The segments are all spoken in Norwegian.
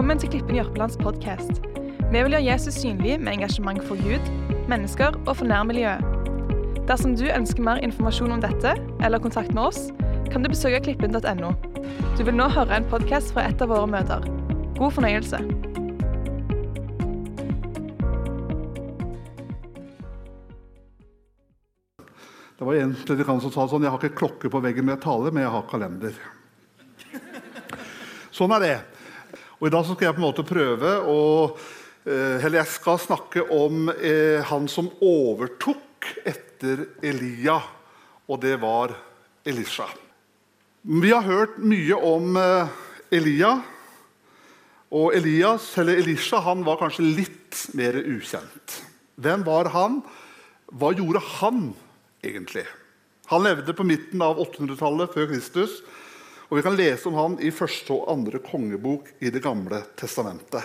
Velkommen til Klippen Jørpelands podkast. Vi vil gjøre Jesus synlig med engasjement for Gud, mennesker og for nærmiljøet. Dersom du ønsker mer informasjon om dette, eller kontakt med oss, kan du besøke klippen.no. Du vil nå høre en podkast fra et av våre møter. God fornøyelse. Det var en predikant som sa sånn Jeg har ikke klokke på veggen når jeg taler, men jeg har kalender. Sånn er det. Og I dag skal jeg på en måte prøve å eh, Eller jeg skal snakke om eh, han som overtok etter Elia, og det var Elisha. Vi har hørt mye om eh, Elia. Og Elias, eller Elisha han var kanskje litt mer ukjent. Hvem var han? Hva gjorde han egentlig? Han levde på midten av 800-tallet før Kristus. Og Vi kan lese om han i første og andre kongebok i Det gamle testamentet.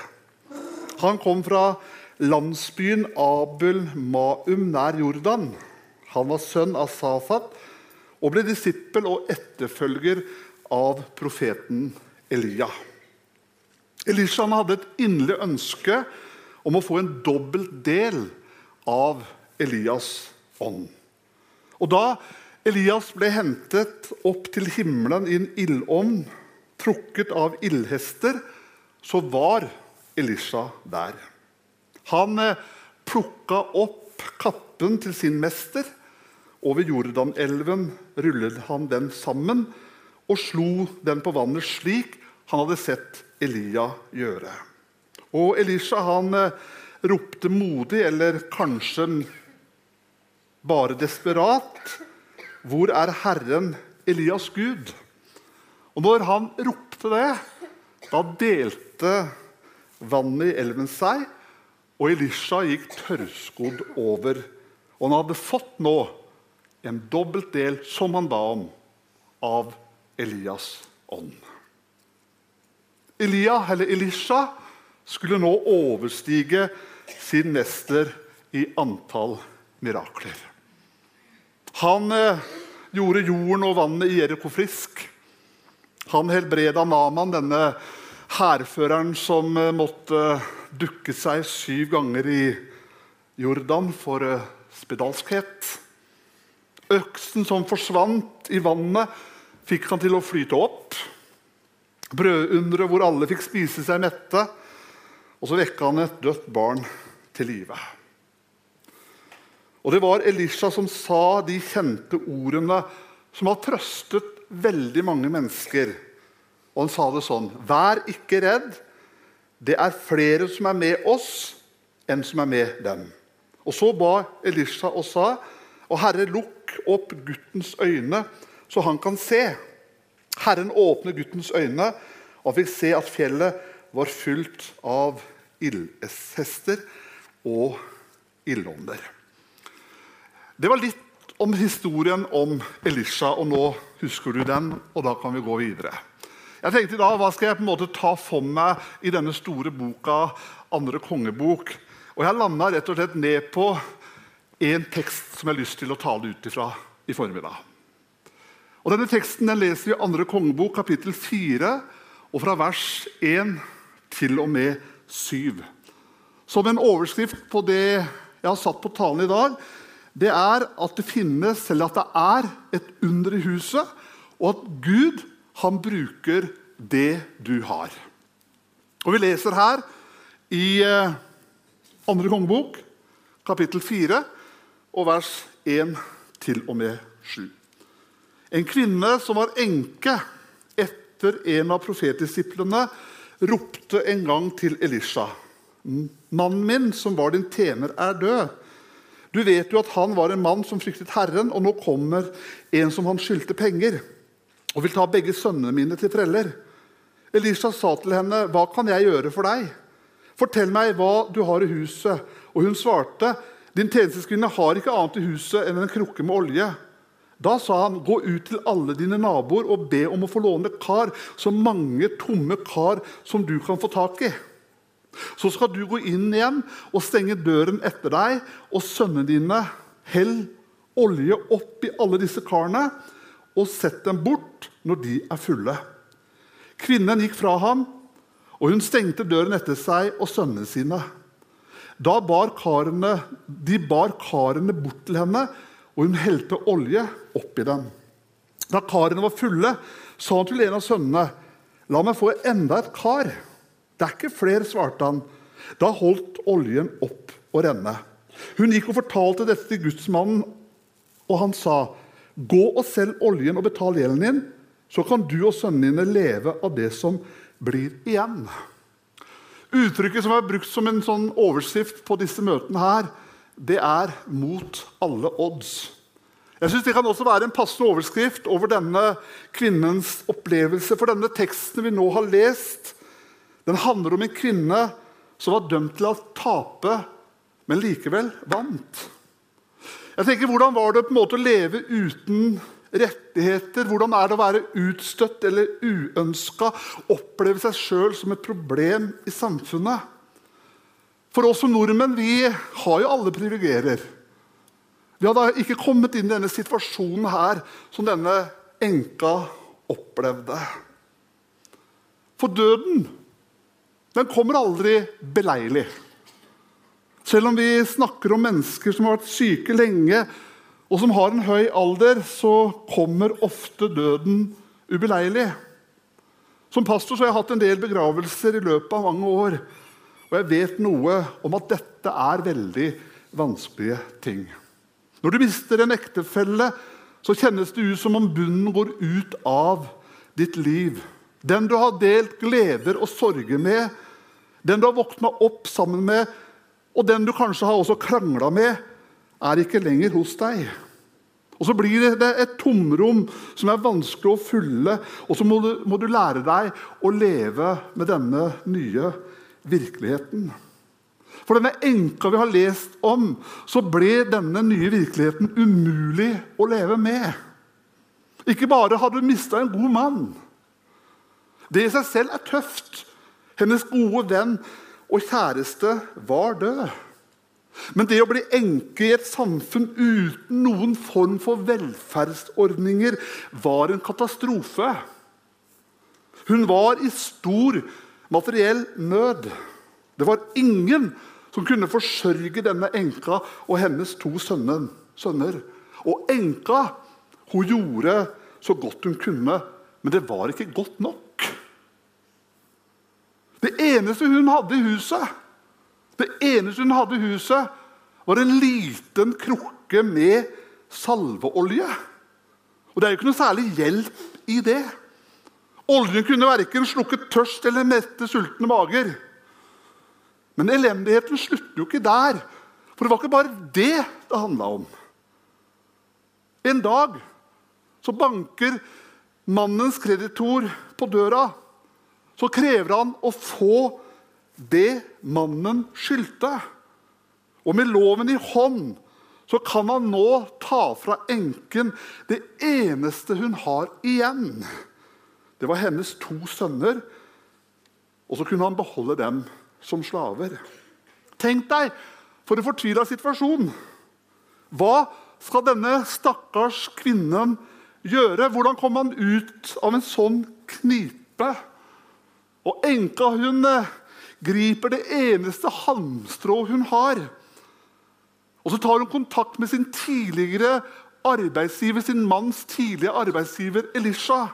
Han kom fra landsbyen Abel Maum nær Jordan. Han var sønn av Safat og ble disippel og etterfølger av profeten Elia. Elisha hadde et inderlig ønske om å få en dobbelt del av Elias ånd. Og Da Elias ble hentet opp til himmelen i en ildovn, trukket av ildhester, så var Elisha der. Han eh, plukka opp kappen til sin mester. Over Jordanelven rullet han den sammen og slo den på vannet slik han hadde sett Elia gjøre. Og Elisha han eh, ropte modig, eller kanskje bare desperat, 'Hvor er Herren Elias Gud?' Og når han ropte det, da delte vannet i elven seg, og Elisha gikk tørrskodd over. Og han hadde fått nå en dobbelt del, som han ba om, av Elias ånd. Elia, eller Elisha skulle nå overstige sin mester i antall mirakler. Han eh, gjorde jorden og vannet i Jeriko frisk. Han helbreda Naman, denne hærføreren som eh, måtte dukke seg syv ganger i Jordan for eh, spedalskhet. Øksen som forsvant i vannet, fikk han til å flyte opp. Brødunderet hvor alle fikk spise seg mette. Og så vekka han et dødt barn til live. Og Det var Elisha som sa de kjente ordene som har trøstet veldig mange mennesker. Og Han sa det sånn Vær ikke redd. Det er flere som er med oss, enn som er med dem. Og Så ba Elisha og sa, Og Herre, lukk opp guttens øyne, så han kan se. Herren åpnet guttens øyne, og fikk se at fjellet var fylt av ildhester og ildånder. Det var litt om historien om Elisha, og nå husker du den. og da kan vi gå videre. Jeg tenkte da, Hva skal jeg på en måte ta for meg i denne store boka, andre kongebok? Og Jeg landa rett og slett ned på en tekst som jeg har lyst til å tale ut ifra i formiddag. Og Denne teksten den leser vi i andre kongebok, kapittel 4, og fra vers 1 til og med 7. Som en overskrift på det jeg har satt på talen i dag, det er at det finnes, eller at det er, et under i huset, og at Gud han bruker det du har. Og Vi leser her i eh, andre kongebok, kapittel 4, og vers 1 til og med 7. En kvinne som var enke etter en av profetdisiplene, ropte en gang til Elisha.: Mannen min, som var din tjener, er død. Du vet jo at han var en mann som fryktet Herren, og nå kommer en som han skyldte penger, og vil ta begge sønnene mine til preller. Elisha sa til henne, 'Hva kan jeg gjøre for deg?' 'Fortell meg hva du har i huset.' Og hun svarte, 'Din tjenesteskvinne har ikke annet i huset enn en krukke med olje.' Da sa han, 'Gå ut til alle dine naboer og be om å få låne kar, så mange tomme kar som du kan få tak i.' Så skal du gå inn igjen og stenge døren etter deg, og sønnene dine hell olje opp i alle disse karene, og sett dem bort når de er fulle. Kvinnen gikk fra ham, og hun stengte døren etter seg og sønnene sine. Da bar karene, de bar karene bort til henne, og hun helte olje oppi dem. Da karene var fulle, sa han til en av sønnene, 'La meg få enda et kar.' 'Det er ikke flere', svarte han. Da holdt oljen opp å renne. Hun gikk og fortalte dette til gudsmannen, og han sa, 'Gå og selg oljen og betal gjelden din, så kan du og sønnene dine leve av det som blir igjen.' Uttrykket som er brukt som en sånn overskrift på disse møtene, her, det er 'mot alle odds'. Jeg synes Det kan også være en passende overskrift over denne kvinnens opplevelse. For denne teksten vi nå har lest, den handler om en kvinne som var dømt til å tape, men likevel vant. Jeg tenker, Hvordan var det på en måte å leve uten rettigheter? Hvordan er det å være utstøtt eller uønska? Oppleve seg sjøl som et problem i samfunnet? For oss som nordmenn vi har jo alle privilegier. Vi hadde ikke kommet inn i denne situasjonen her som denne enka opplevde. For døden den kommer aldri beleilig. Selv om vi snakker om mennesker som har vært syke lenge, og som har en høy alder, så kommer ofte døden ubeleilig. Som pastor har jeg hatt en del begravelser i løpet av mange år. Og jeg vet noe om at dette er veldig vanskelige ting. Når du mister en ektefelle, så kjennes det ut som om bunnen går ut av ditt liv. Den du har delt gleder og sorger med, den du har våkna opp sammen med, og den du kanskje har også krangla med, er ikke lenger hos deg. Og Så blir det et tomrom som er vanskelig å fylle, og så må du, må du lære deg å leve med denne nye virkeligheten. For denne enka vi har lest om, så ble denne nye virkeligheten umulig å leve med. Ikke bare hadde hun mista en god mann. Det i seg selv er tøft. Hennes gode venn og kjæreste var død. Men det å bli enke i et samfunn uten noen form for velferdsordninger var en katastrofe. Hun var i stor materiell nød. Det var ingen som kunne forsørge denne enka og hennes to sønner. Og enka hun gjorde så godt hun kunne, men det var ikke godt nok. Det eneste hun hadde i huset, det eneste hun hadde i huset, var en liten krukke med salveolje. Og det er jo ikke noe særlig hjelp i det. Oljen kunne verken slukket tørst eller mette sultne mager. Men elendigheten slutter jo ikke der. For det var ikke bare det det handla om. En dag så banker mannens kreditor på døra så krever han å få det mannen skyldte. Og med loven i hånd så kan han nå ta fra enken det eneste hun har igjen. Det var hennes to sønner, og så kunne han beholde dem som slaver. Tenk deg for en fortvila situasjon. Hva skal denne stakkars kvinnen gjøre? Hvordan kommer han ut av en sånn knipe? Og enka hun griper det eneste halmstrå hun har. Og så tar hun kontakt med sin tidligere arbeidsgiver, sin manns tidligere arbeidsgiver Elisha.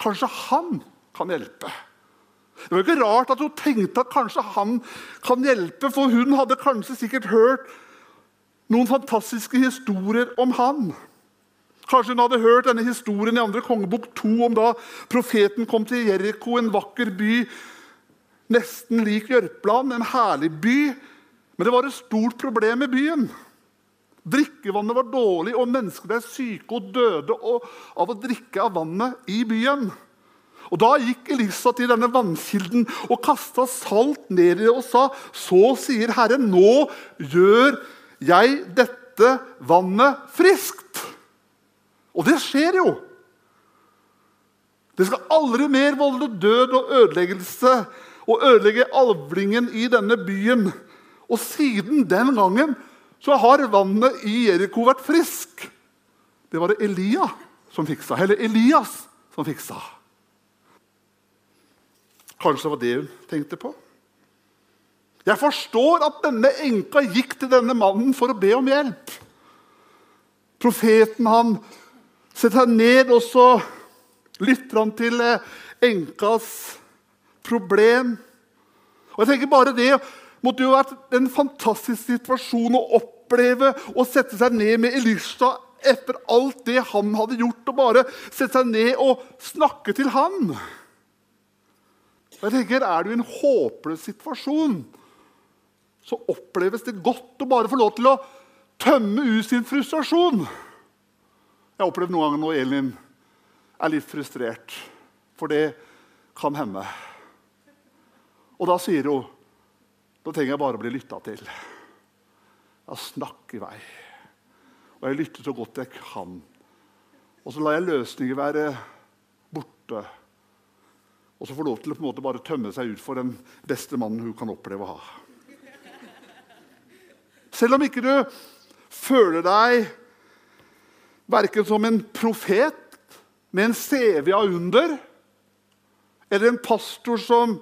Kanskje han kan hjelpe. Det var ikke rart at hun tenkte at kanskje han kan hjelpe, for hun hadde kanskje sikkert hørt noen fantastiske historier om han. Kanskje hun hadde hørt denne historien i 2. kongebok 2 om da profeten kom til Jeriko, en vakker by nesten lik Jørpeland, en herlig by. Men det var et stort problem i byen. Drikkevannet var dårlig, og mennesker ble syke og døde av å drikke av vannet i byen. Og Da gikk Elisa til denne vannkilden og kasta salt ned i det og sa, så sier Herren, nå gjør jeg dette vannet friskt. Og det skjer jo. Det skal aldri mer volde død og ødeleggelse og ødelegge alvlingen i denne byen. Og siden den gangen så har vannet i Jeriko vært frisk. Det var det Elia som fiksa, eller Elias som fiksa. Kanskje det var det hun tenkte på? Jeg forstår at denne enka gikk til denne mannen for å be om hjelp. Profeten han setter seg ned, og så lytter han til eh, enkas problem. Og jeg tenker bare Det måtte jo vært en fantastisk situasjon å oppleve å sette seg ned med Elisha etter alt det han hadde gjort, og bare sette seg ned og snakke til han. Og jeg tenker, Er du i en håpløs situasjon, så oppleves det godt å bare få lov til å tømme ut sin frustrasjon. Jeg har opplevd noen ganger når Elin er litt frustrert, for det kan hende. Og da sier hun da trenger jeg bare å bli lytta til. Ja, snakk i vei. Og jeg lytter så godt jeg kan. Og så lar jeg løsninger være borte. Og så får lov til å på en måte bare tømme seg ut for den beste mannen hun kan oppleve å ha. Selv om ikke du føler deg verken som en profet med en CV av under, eller en pastor som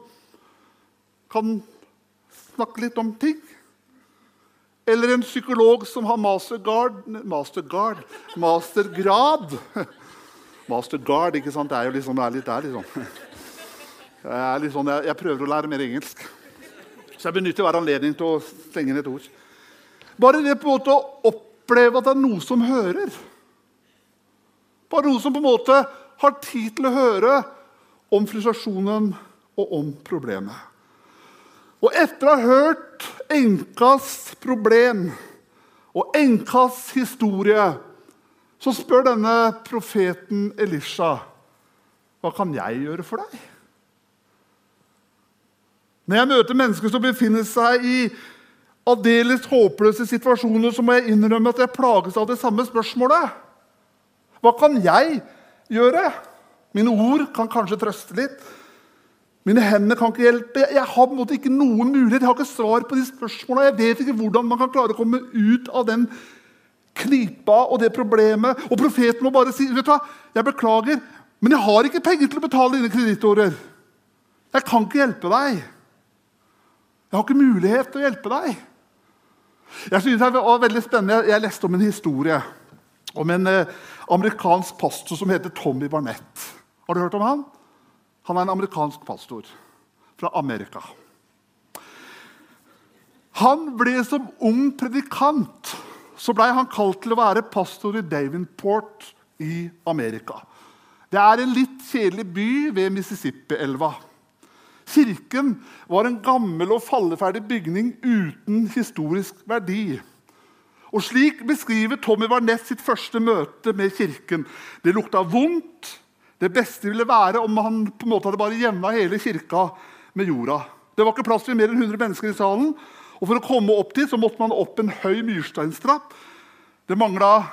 kan snakke litt om ting, eller en psykolog som har mastergrad, Masterguard? mastergrad Mastergrad, ikke sant? Det er jo liksom, det er litt der, liksom. Jeg, liksom jeg, jeg, prøver å lære mer engelsk. Så jeg benytter hver anledning til å slenge inn et ord. Bare det på en måte å oppleve at det er noe som hører. Bare noen som på en måte har tid til å høre om frustrasjonen og om problemet. Og etter å ha hørt enkas problem og enkas historie, så spør denne profeten Elisha hva kan jeg gjøre for deg? Når jeg møter mennesker som befinner seg i aldeles håpløse situasjoner, så må jeg innrømme at jeg plages av det samme spørsmålet. Hva kan jeg gjøre? Mine ord kan kanskje trøste litt. Mine hender kan ikke hjelpe. Jeg har på en måte ikke noen mulighet. Jeg har ikke svar på de spørsmålene. Jeg vet ikke hvordan man kan klare å komme ut av den knipa og det problemet. Og profeten må bare si vet du hva, jeg beklager, men jeg har ikke penger til å betale dine kreditorer.' Jeg kan ikke hjelpe deg. Jeg har ikke mulighet til å hjelpe deg. Jeg synes det var veldig spennende. Jeg leste om en historie om en eh, amerikansk pastor som heter Tommy Barnett. Har du hørt om han? Han er en amerikansk pastor fra Amerika. Han ble som ung predikant så ble han kalt til å være pastor i Davenport i Amerika. Det er en litt kjedelig by ved Mississippi-elva. Kirken var en gammel og falleferdig bygning uten historisk verdi. Og Slik beskriver Tommy Barnett sitt første møte med kirken. Det lukta vondt, det beste ville være om han på en måte hadde bare jevna hele kirka med jorda. Det var ikke plass til mer enn 100 mennesker i salen. Og For å komme opp dit så måtte man opp en høy myrsteinstrapp. Det mangla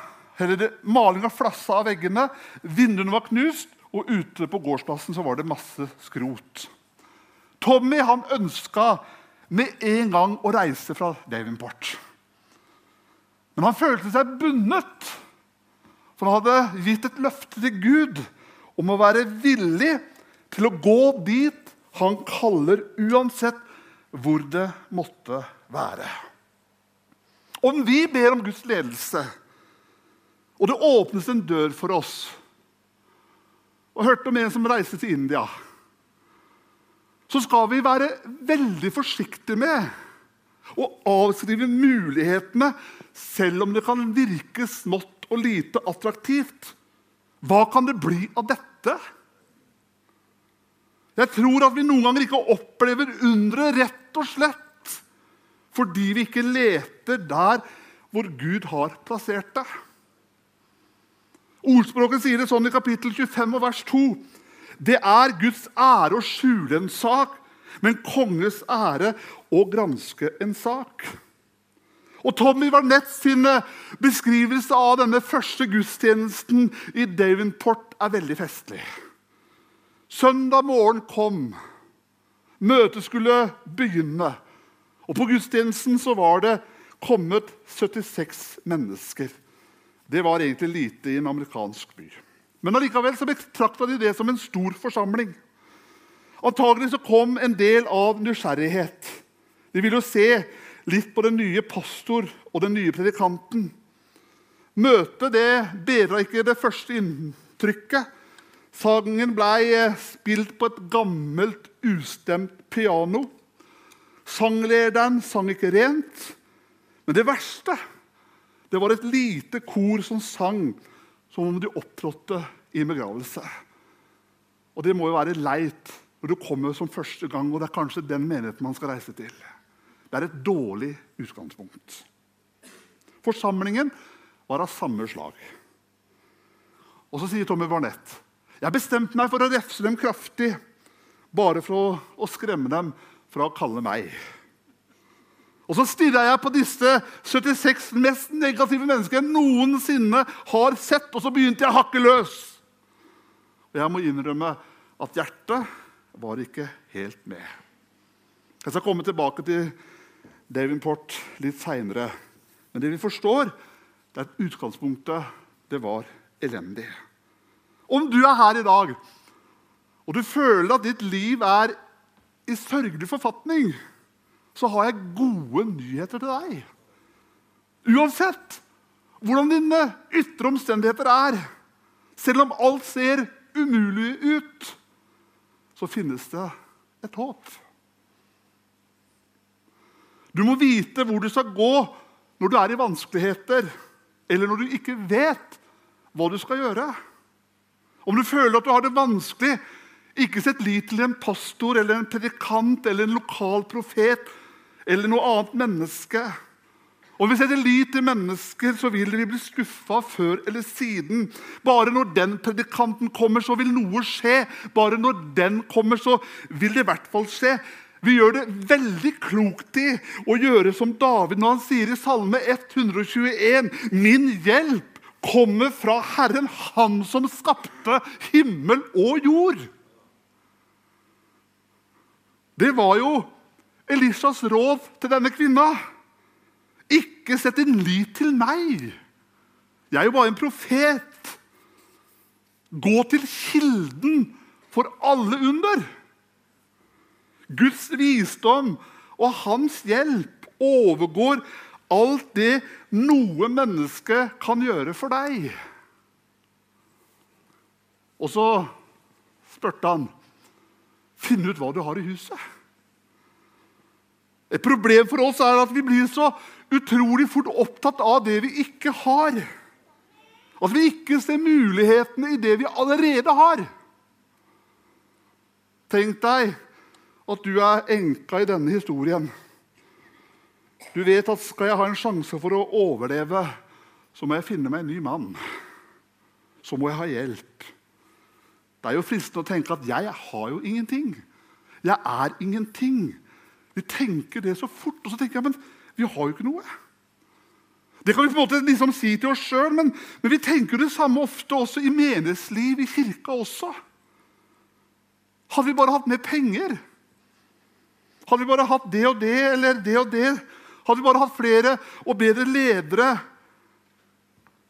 Malinga flassa av veggene, vinduene var knust, og ute på gårdsplassen så var det masse skrot. Tommy han ønska med en gang å reise fra Davenport. Men han følte seg bundet, for han hadde gitt et løfte til Gud om å være villig til å gå dit han kaller, uansett hvor det måtte være. Om vi ber om Guds ledelse, og det åpnes en dør for oss og hørte om en som reiste til India, så skal vi være veldig forsiktige med å avskrive mulighetene, selv om det kan virke smått og lite attraktivt. Hva kan det bli av dette? Jeg tror at vi noen ganger ikke opplever underet rett og slett fordi vi ikke leter der hvor Gud har plassert det. Ordspråket sier det sånn i kapittel 25 og vers 2. Det er Guds ære å skjule en sak, men konges ære å granske en sak. Og Tommy Varnett sin beskrivelse av denne første gudstjenesten i Davenport er veldig festlig. Søndag morgen kom. Møtet skulle begynne. Og På gudstjenesten så var det kommet 76 mennesker. Det var egentlig lite i en amerikansk by. Men allikevel så betrakta de det som en stor forsamling. Antagelig så kom en del av nysgjerrighet. De ville jo se litt på den nye pastor og den nye predikanten. Møtet det bedra ikke det første inntrykket. Sangen ble spilt på et gammelt, ustemt piano. Sanglederen sang ikke rent. Men det verste det var et lite kor som sang som om de opptrådte i en begravelse. Og Det må jo være leit når du kommer som første gang, og det er kanskje den menigheten man skal reise til. Det er et dårlig utgangspunkt. Forsamlingen var av samme slag. Og så sier Tommy Barnett jeg bestemte meg for å refse dem kraftig, bare for å skremme dem fra å kalle meg. Og så stirra jeg på disse 76 mest negative menneskene jeg noensinne har sett, og så begynte jeg å hakke løs. Og jeg må innrømme at hjertet var ikke helt med. Jeg skal komme tilbake til Davenport litt seinere. Men det vi forstår, det er at utgangspunktet det var elendig. Om du er her i dag og du føler at ditt liv er i sørgelig forfatning, så har jeg gode nyheter til deg. Uansett hvordan dine ytre omstendigheter er, selv om alt ser umulig ut, så finnes det et håp. Du må vite hvor du skal gå når du er i vanskeligheter, eller når du ikke vet hva du skal gjøre. Om du føler at du har det vanskelig, ikke sett lit til en pastor eller en predikant eller en lokal profet eller noe annet menneske. Om vi setter lit til mennesker, så vil vi bli skuffa før eller siden. Bare når den predikanten kommer, så vil noe skje. Bare når den kommer, så vil det i hvert fall skje. Vi gjør det veldig klokt i å gjøre som David når han sier i Salme 121.: Min hjelp kommer fra Herren, Han som skapte himmel og jord. Det var jo Elishas råd til denne kvinna. Ikke sett din lit til meg. Jeg er jo bare en profet. Gå til kilden for alle under. Guds visdom og hans hjelp overgår alt det noe menneske kan gjøre for deg. Og så spurte han Finn ut hva du har i huset. Et problem for oss er at vi blir så utrolig fort opptatt av det vi ikke har. At vi ikke ser mulighetene i det vi allerede har. Tenk deg at du er enka i denne historien. Du vet at skal jeg ha en sjanse for å overleve, så må jeg finne meg en ny mann. Så må jeg ha hjelp. Det er jo fristende å tenke at jeg har jo ingenting. Jeg er ingenting. Vi tenker det så fort, og så tenker jeg men vi har jo ikke noe. Det kan vi på en måte liksom si til oss sjøl, men, men, vi tenker det samme ofte også i menighetsliv, i kirka også. Hadde vi bare hatt mer penger, hadde vi bare hatt det og det eller det og det, hadde vi bare hatt flere og bedre ledere,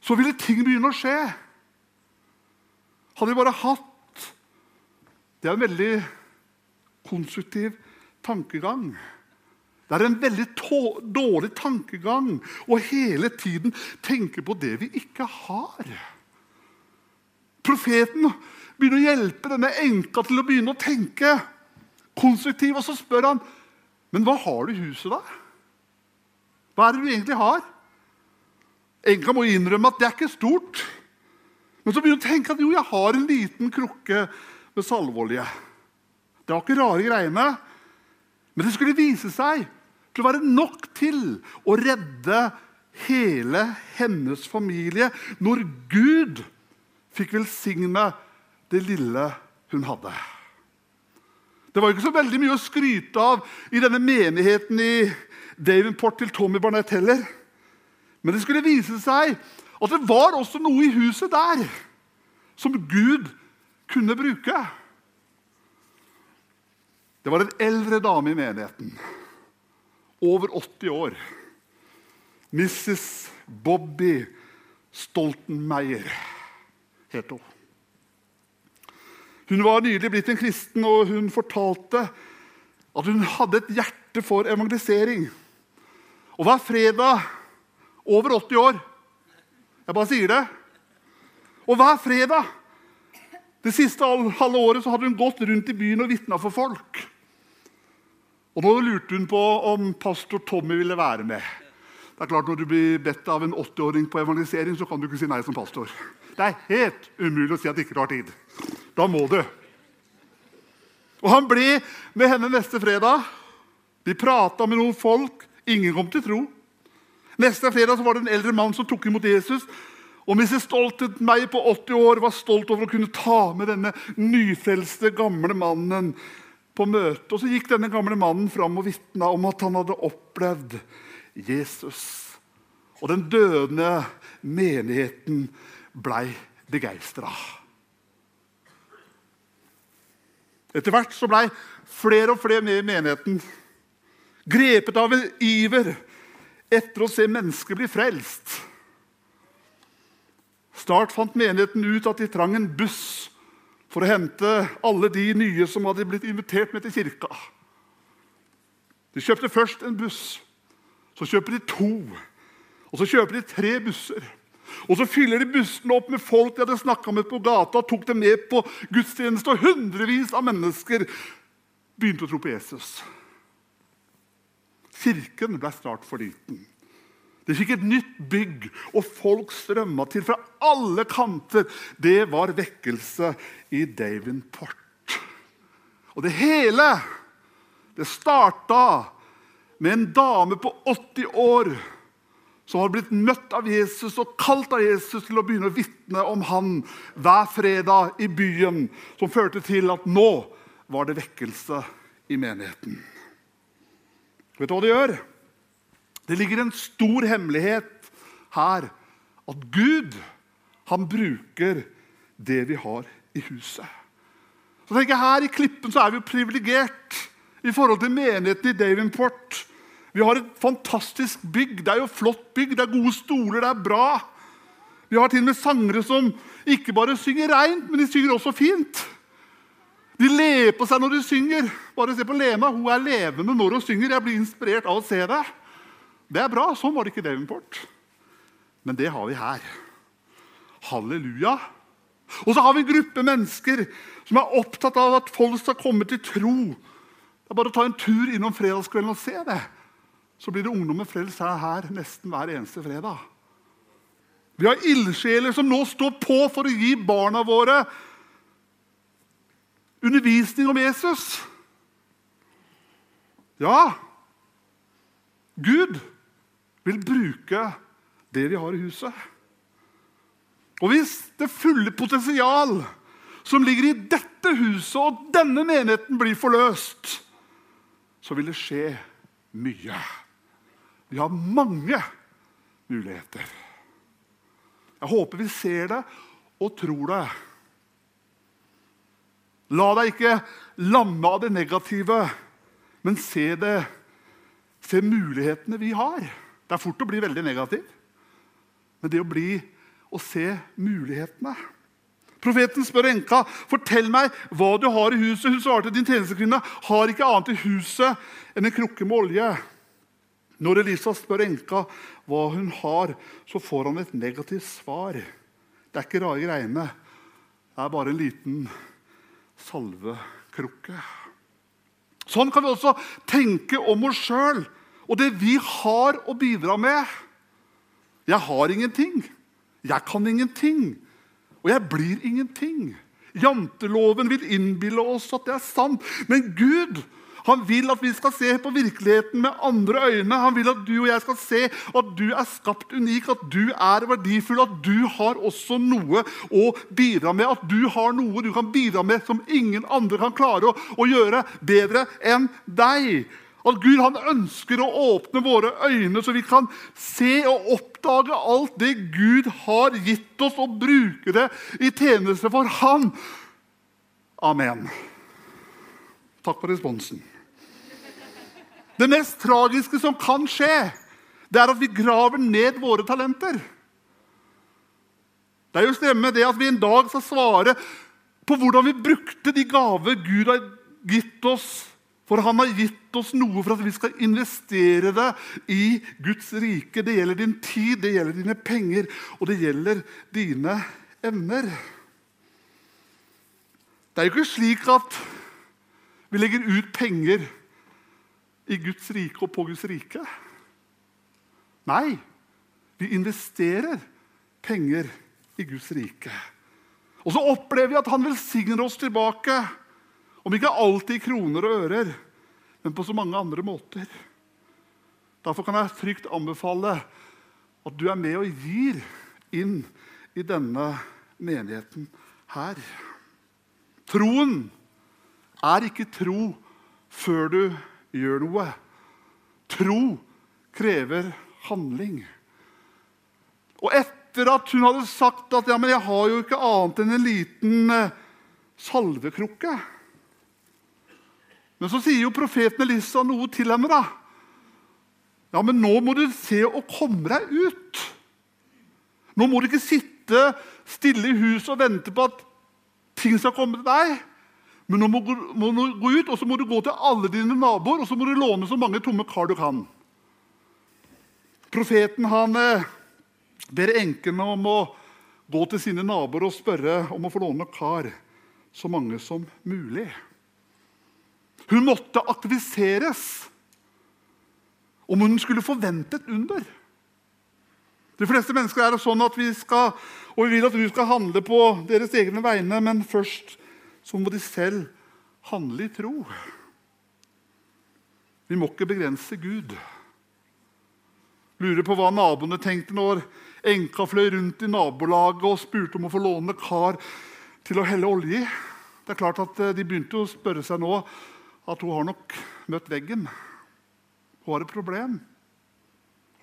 så ville ting begynne å skje. Hadde vi bare hatt Det er en veldig konstruktiv tankegang. Det er en veldig dårlig tankegang å hele tiden tenke på det vi ikke har. Profeten begynner å hjelpe denne enka til å begynne å tenke konstruktivt. Og så spør han men hva har du i huset, da? Hva er det du egentlig har? Enka må innrømme at det er ikke stort. Men så begynner hun å tenke at jo, jeg har en liten krukke med salveolje. Det var ikke rare greiene. Men det skulle vise seg til å være nok til å redde hele hennes familie når Gud fikk velsigne det lille hun hadde. Det var ikke så veldig mye å skryte av i denne menigheten i Davenport til Tommy Barnett heller. Men det skulle vise seg at det var også noe i huset der som Gud kunne bruke. Det var en eldre dame i menigheten. Over 80 år. Mrs. Bobby Stoltenmeier het hun. Hun var nylig blitt en kristen, og hun fortalte at hun hadde et hjerte for evangelisering. Og hver fredag over 80 år Jeg bare sier det. Og hver fredag det siste halve året så hadde hun gått rundt i byen og vitna for folk. Og Nå lurte hun på om pastor Tommy ville være med. Det er klart Når du blir bedt av en 80-åring på evangelisering, så kan du ikke si nei som pastor. Det er helt umulig å si at du ikke har tid. Da må du. Og Han ble med henne neste fredag. De prata med noen folk. Ingen kom til tro. Neste fredag var det en eldre mann som tok imot Jesus. Og mens jeg stoltet meg på 80 år var stolt over å kunne ta med denne nyfrelste, gamle mannen på møte. Og så gikk denne gamle mannen fram og vitna om at han hadde opplevd Jesus. Og den døende menigheten blei begeistra. Etter hvert så blei flere og flere med i menigheten grepet av en iver etter å se mennesker bli frelst. Snart fant menigheten ut at de trang en buss for å hente alle de nye som hadde blitt invitert med til kirka. De kjøpte først en buss, så kjøper de to, og så kjøper de tre busser. Og Så fyller de bussene opp med folk de hadde snakka med på gata, og tok dem med på gudstjeneste, og hundrevis av mennesker begynte å tro på Jesus. Kirken ble snart for liten. De fikk et nytt bygg, og folk strømma til fra alle kanter. Det var vekkelse i Davenport. Og det hele det starta med en dame på 80 år som hadde blitt møtt av Jesus og kalt av Jesus til å begynne å vitne om han hver fredag i byen, som førte til at nå var det vekkelse i menigheten. Vet du hva det gjør? Det ligger en stor hemmelighet her. At Gud, han bruker det vi har i huset. Så tenker jeg Her i Klippen så er vi jo privilegert i forhold til menigheten i Davenport. Vi har et fantastisk bygg. Det er jo flott bygg, det er gode stoler, det er bra. Vi har til og med sangere som ikke bare synger reint, men de synger også fint. De ler på seg når de synger. Bare se på Lena. Hun er levende når hun synger. Jeg blir inspirert av å se det. Det er bra. Sånn var det ikke i Davenport. Men det har vi her. Halleluja. Og så har vi en gruppe mennesker som er opptatt av at folk skal komme til tro. Det er bare å ta en tur innom fredagskvelden og se det. Så blir det ungdommen frelst her, her nesten hver eneste fredag. Vi har ildsjeler som nå står på for å gi barna våre undervisning om Jesus. Ja, Gud vil bruke det vi har i huset. Og hvis det fulle potensial som ligger i dette huset og denne menigheten, blir forløst, så vil det skje mye. Vi har mange muligheter. Jeg håper vi ser det og tror det. La deg ikke lamme av det negative, men se, det, se mulighetene vi har. Det er fort å bli veldig negativ, men det å bli og se mulighetene Profeten spør enka, 'Fortell meg hva du har i huset.' Hun svarte, 'Din tjenestekvinne har ikke annet i huset enn en krukke med olje.' Når Elisa spør enka hva hun har, så får han et negativt svar. Det er ikke rare greiene. Det er bare en liten salvekrukke. Sånn kan vi også tenke om oss sjøl og det vi har å bidra med. Jeg har ingenting. Jeg kan ingenting. Og jeg blir ingenting. Janteloven vil innbille oss at det er sant. Men Gud han vil at vi skal se på virkeligheten med andre øyne. Han vil at du og jeg skal se at du er skapt unik, at du er verdifull, at du har også noe å bidra med. At du har noe du kan bidra med som ingen andre kan klare å, å gjøre bedre enn deg. At Gud han ønsker å åpne våre øyne, så vi kan se og oppdage alt det Gud har gitt oss, og bruke det i tjeneste for Han. Amen. Takk for responsen. Det mest tragiske som kan skje, det er at vi graver ned våre talenter. Det er jo stemme det at vi en dag skal svare på hvordan vi brukte de gaver Gud har gitt oss. For han har gitt oss noe for at vi skal investere det i Guds rike. Det gjelder din tid, det gjelder dine penger, og det gjelder dine evner. Det er jo ikke slik at vi legger ut penger i Guds rike og på Guds rike. Nei, vi investerer penger i Guds rike. Og så opplever vi at han velsigner oss tilbake. Om ikke alltid i kroner og ører, men på så mange andre måter. Derfor kan jeg trygt anbefale at du er med og gir inn i denne menigheten her. Troen er ikke tro før du gjør noe. Tro krever handling. Og etter at hun hadde sagt at ja, men jeg har jo ikke annet enn en liten eh, salvekrukke Men så sier jo profeten Elisa noe til henne. da. Ja, men nå må du se å komme deg ut. Nå må du ikke sitte stille i huset og vente på at ting skal komme til deg. Men nå må, må du gå ut og så må du gå til alle dine naboer og så må du låne så mange tomme kar du kan. Profeten han eh, ber enkene om å gå til sine naboer og spørre om å få låne kar. Så mange som mulig. Hun måtte aktiviseres om hun skulle forvente et under. De fleste mennesker er det sånn at vi skal, og vi vil at du skal handle på deres egne vegne, men først så må de selv handle i tro. Vi må ikke begrense Gud. Lurer på hva naboene tenkte når enka fløy rundt i nabolaget og spurte om å få låne kar til å helle olje i. Det er klart at eh, De begynte å spørre seg nå at hun har nok møtt veggen. Hun har et problem.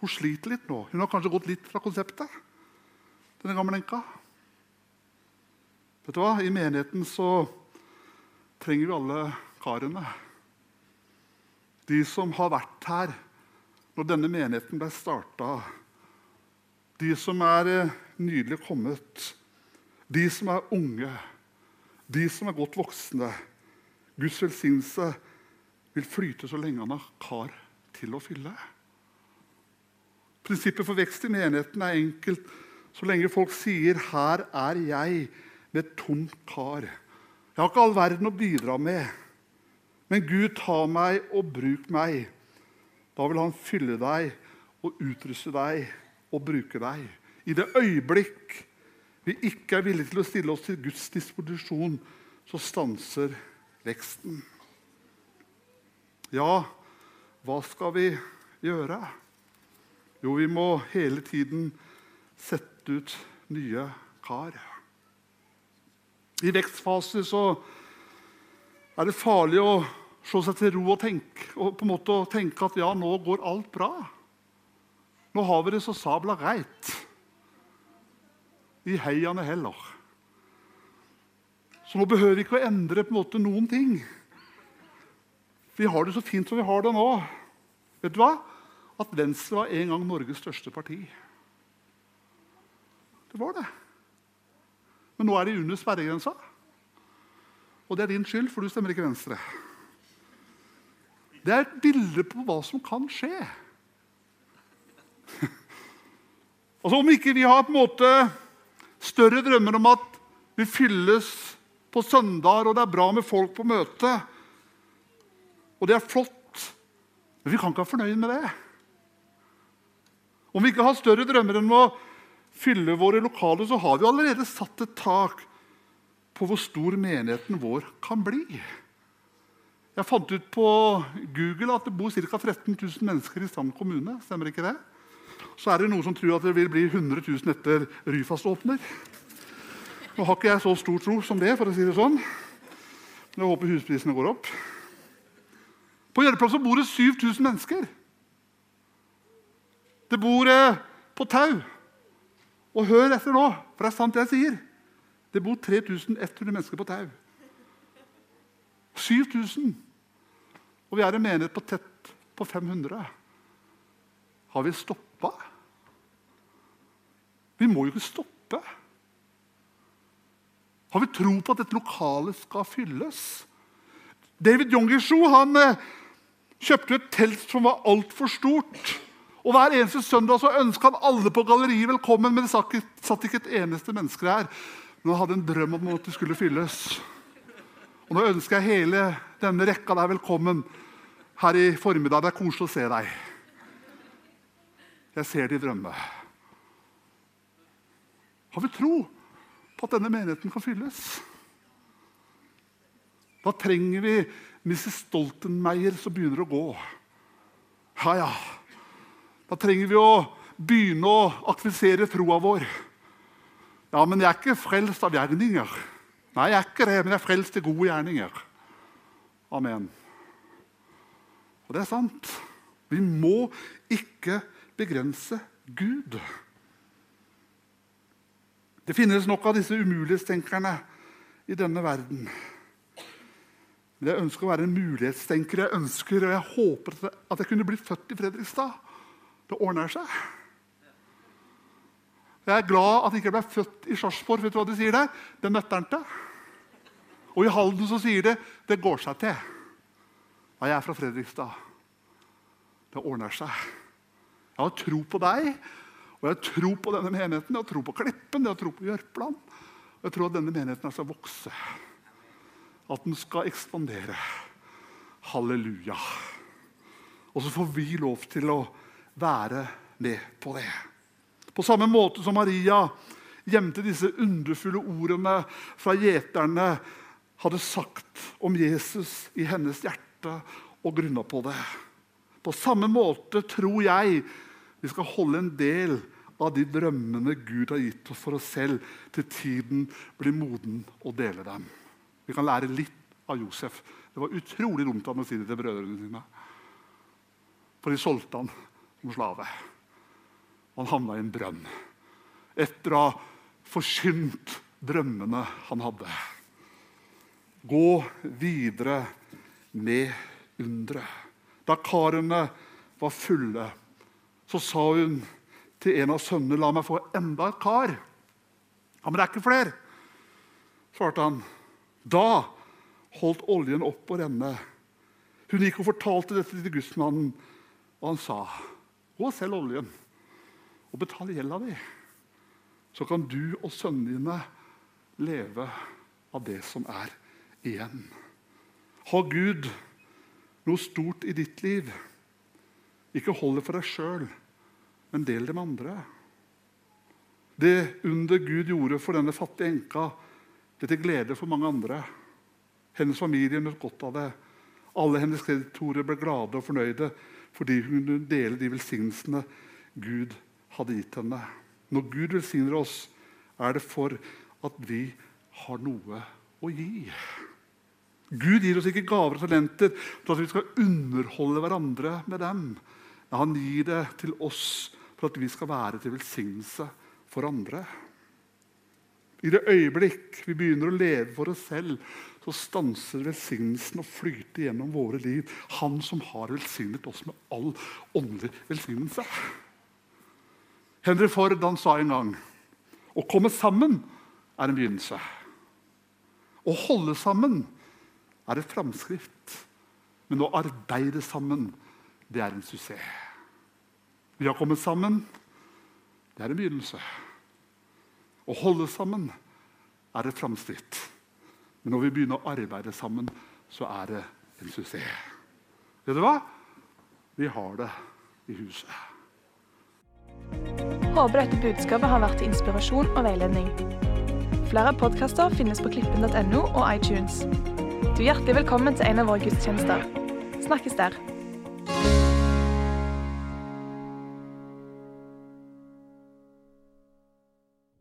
Hun sliter litt nå. Hun har kanskje gått litt fra konseptet. denne gamle enka. Vet du hva? I menigheten så trenger vi alle karene. De som har vært her når denne menigheten ble starta. De som er nydelig nylig kommet. De som er unge. De som er godt voksne. Guds velsignelse vil flyte så lenge han har kar til å fylle. Prinsippet for vekst i menigheten er enkelt. Så lenge folk sier 'Her er jeg med et tomt kar'. Jeg har ikke all verden å bidra med, men Gud, ta meg og bruk meg. Da vil Han fylle deg og utruste deg og bruke deg. I det øyeblikk vi ikke er villige til å stille oss til Guds disposisjon, så stanser veksten. Ja, hva skal vi gjøre? Jo, vi må hele tiden sette ut nye kar. I vekstfase så er det farlig å slå seg til ro og tenke, og på en måte tenke at ja, nå går alt bra. Nå har vi det så sabla greit. I heiene heller. Så nå behøver vi ikke å endre på en måte noen ting. Vi har det så fint som vi har det nå. Vet du hva? At Venstre var en gang Norges største parti. Det var det. Men nå er de under sperregrensa. Og det er din skyld, for du stemmer ikke Venstre. Det er et bilde på hva som kan skje. altså Om ikke vi har på en måte større drømmer om at vi fylles på søndager, og det er bra med folk på møte, og det er flott men vi kan ikke være fornøyd med det. Om vi ikke har større drømmer enn å fylle våre lokaler, så har vi allerede satt et tak på hvor stor menigheten vår kan bli. Jeg fant ut på Google at det bor ca. 13 000 mennesker i Strand kommune. Stemmer ikke det? Så er det noen som tror at det vil bli 100 000 etter Ryfast åpner. Nå har ikke jeg så stor tro som det, for å si det sånn. Men jeg håper husprisene går opp. På hjelpeplass bor det 7000 mennesker. Det bor eh, på Tau. Og hør etter nå, for det er sant det jeg sier. Det bor 3100 mennesker på Tau. 7000. Og vi er en menighet på tett på 500. Har vi stoppa? Vi må jo ikke stoppe. Har vi tro på at dette lokalet skal fylles? David Jongisho han eh, kjøpte et telt som var altfor stort. Og Hver eneste søndag så ønska han alle på galleriet velkommen, men det satt ikke, satt ikke et eneste menneske der. Men han hadde en drøm om at det skulle fylles. Og Nå ønsker jeg hele denne rekka deg velkommen her i formiddag. Det er koselig å se deg. Jeg ser de drømme. Har vi tro på at denne menigheten kan fylles? Da trenger vi Mrs. Stoltenmeier som begynner å gå. Ja, ja. Da trenger vi å begynne å aktivisere troa vår. Ja, men jeg er ikke frelst av gjerninger. Nei, jeg er ikke det, men jeg er frelst til gode gjerninger. Amen. Og det er sant. Vi må ikke begrense Gud. Det finnes nok av disse umulighetstenkerne i denne verden. Men jeg ønsker å være en mulighetstenker. Jeg ønsker, og jeg håper at jeg kunne blitt født i Fredrikstad. Det ordner seg. Jeg er glad at jeg ikke ble født i Sarpsborg. Vet du hva de sier der? Det nøtternte. Og i Halden så sier de det går seg til. Ja, jeg er fra Fredrikstad. Det ordner seg. Jeg har tro på deg, og jeg tror på denne menigheten. Jeg tror på Kleppen, jeg tror på Jørpeland. Og jeg tror at denne menigheten skal vokse. At den skal ekspandere. Halleluja. Og så får vi lov til å være med på det. På samme måte som Maria gjemte disse underfulle ordene fra gjeterne hadde sagt om Jesus i hennes hjerte og grunna på det. På samme måte tror jeg vi skal holde en del av de drømmene Gud har gitt oss for oss selv, til tiden blir moden å dele dem. Vi kan lære litt av Josef. Det var utrolig dumt av ham å si det til brødrene sine. For de solgte han som slave. Han havna i en brønn etter å ha forsynt drømmene han hadde. Gå videre med underet. Da karene var fulle, så sa hun til en av sønnene, 'La meg få enda et kar.' 'Ja, men det er ikke flere', svarte han. Da holdt oljen opp å renne. Hun gikk og fortalte dette til gudsmannen, og han sa, 'Gå og selg oljen og betal gjelda di.' Så kan du og sønnene dine leve av det som er igjen. Har Gud noe stort i ditt liv, ikke hold det for deg sjøl, men del det med andre. Det under Gud gjorde for denne fattige enka, det til glede for mange andre. Hennes familie nøt godt av det. Alle hennes kreditorer ble glade og fornøyde fordi hun kunne dele de velsignelsene Gud hadde gitt henne. Når Gud velsigner oss, er det for at vi har noe å gi. Gud gir oss ikke gaver og talenter for at vi skal underholde hverandre med dem. Han gir det til oss for at vi skal være til velsignelse for andre. I det øyeblikk vi begynner å leve for oss selv, så stanser velsignelsen å flyte gjennom våre liv. Han som har velsignet oss med all åndelig velsignelse. Henry Ford han sa en gang å komme sammen er en begynnelse. Å holde sammen er et framskritt. Men å arbeide sammen, det er en suksess. Vi har kommet sammen. Det er en begynnelse. Å holde sammen er et framskritt. Men når vi begynner å arbeide sammen, så er det en suksess. Vet du hva? Vi har det i huset. Håper dette budskapet har vært til inspirasjon og veiledning. Flere podkaster finnes på klippen.no og iTunes. Du er hjertelig velkommen til en av våre gudstjenester. Snakkes der.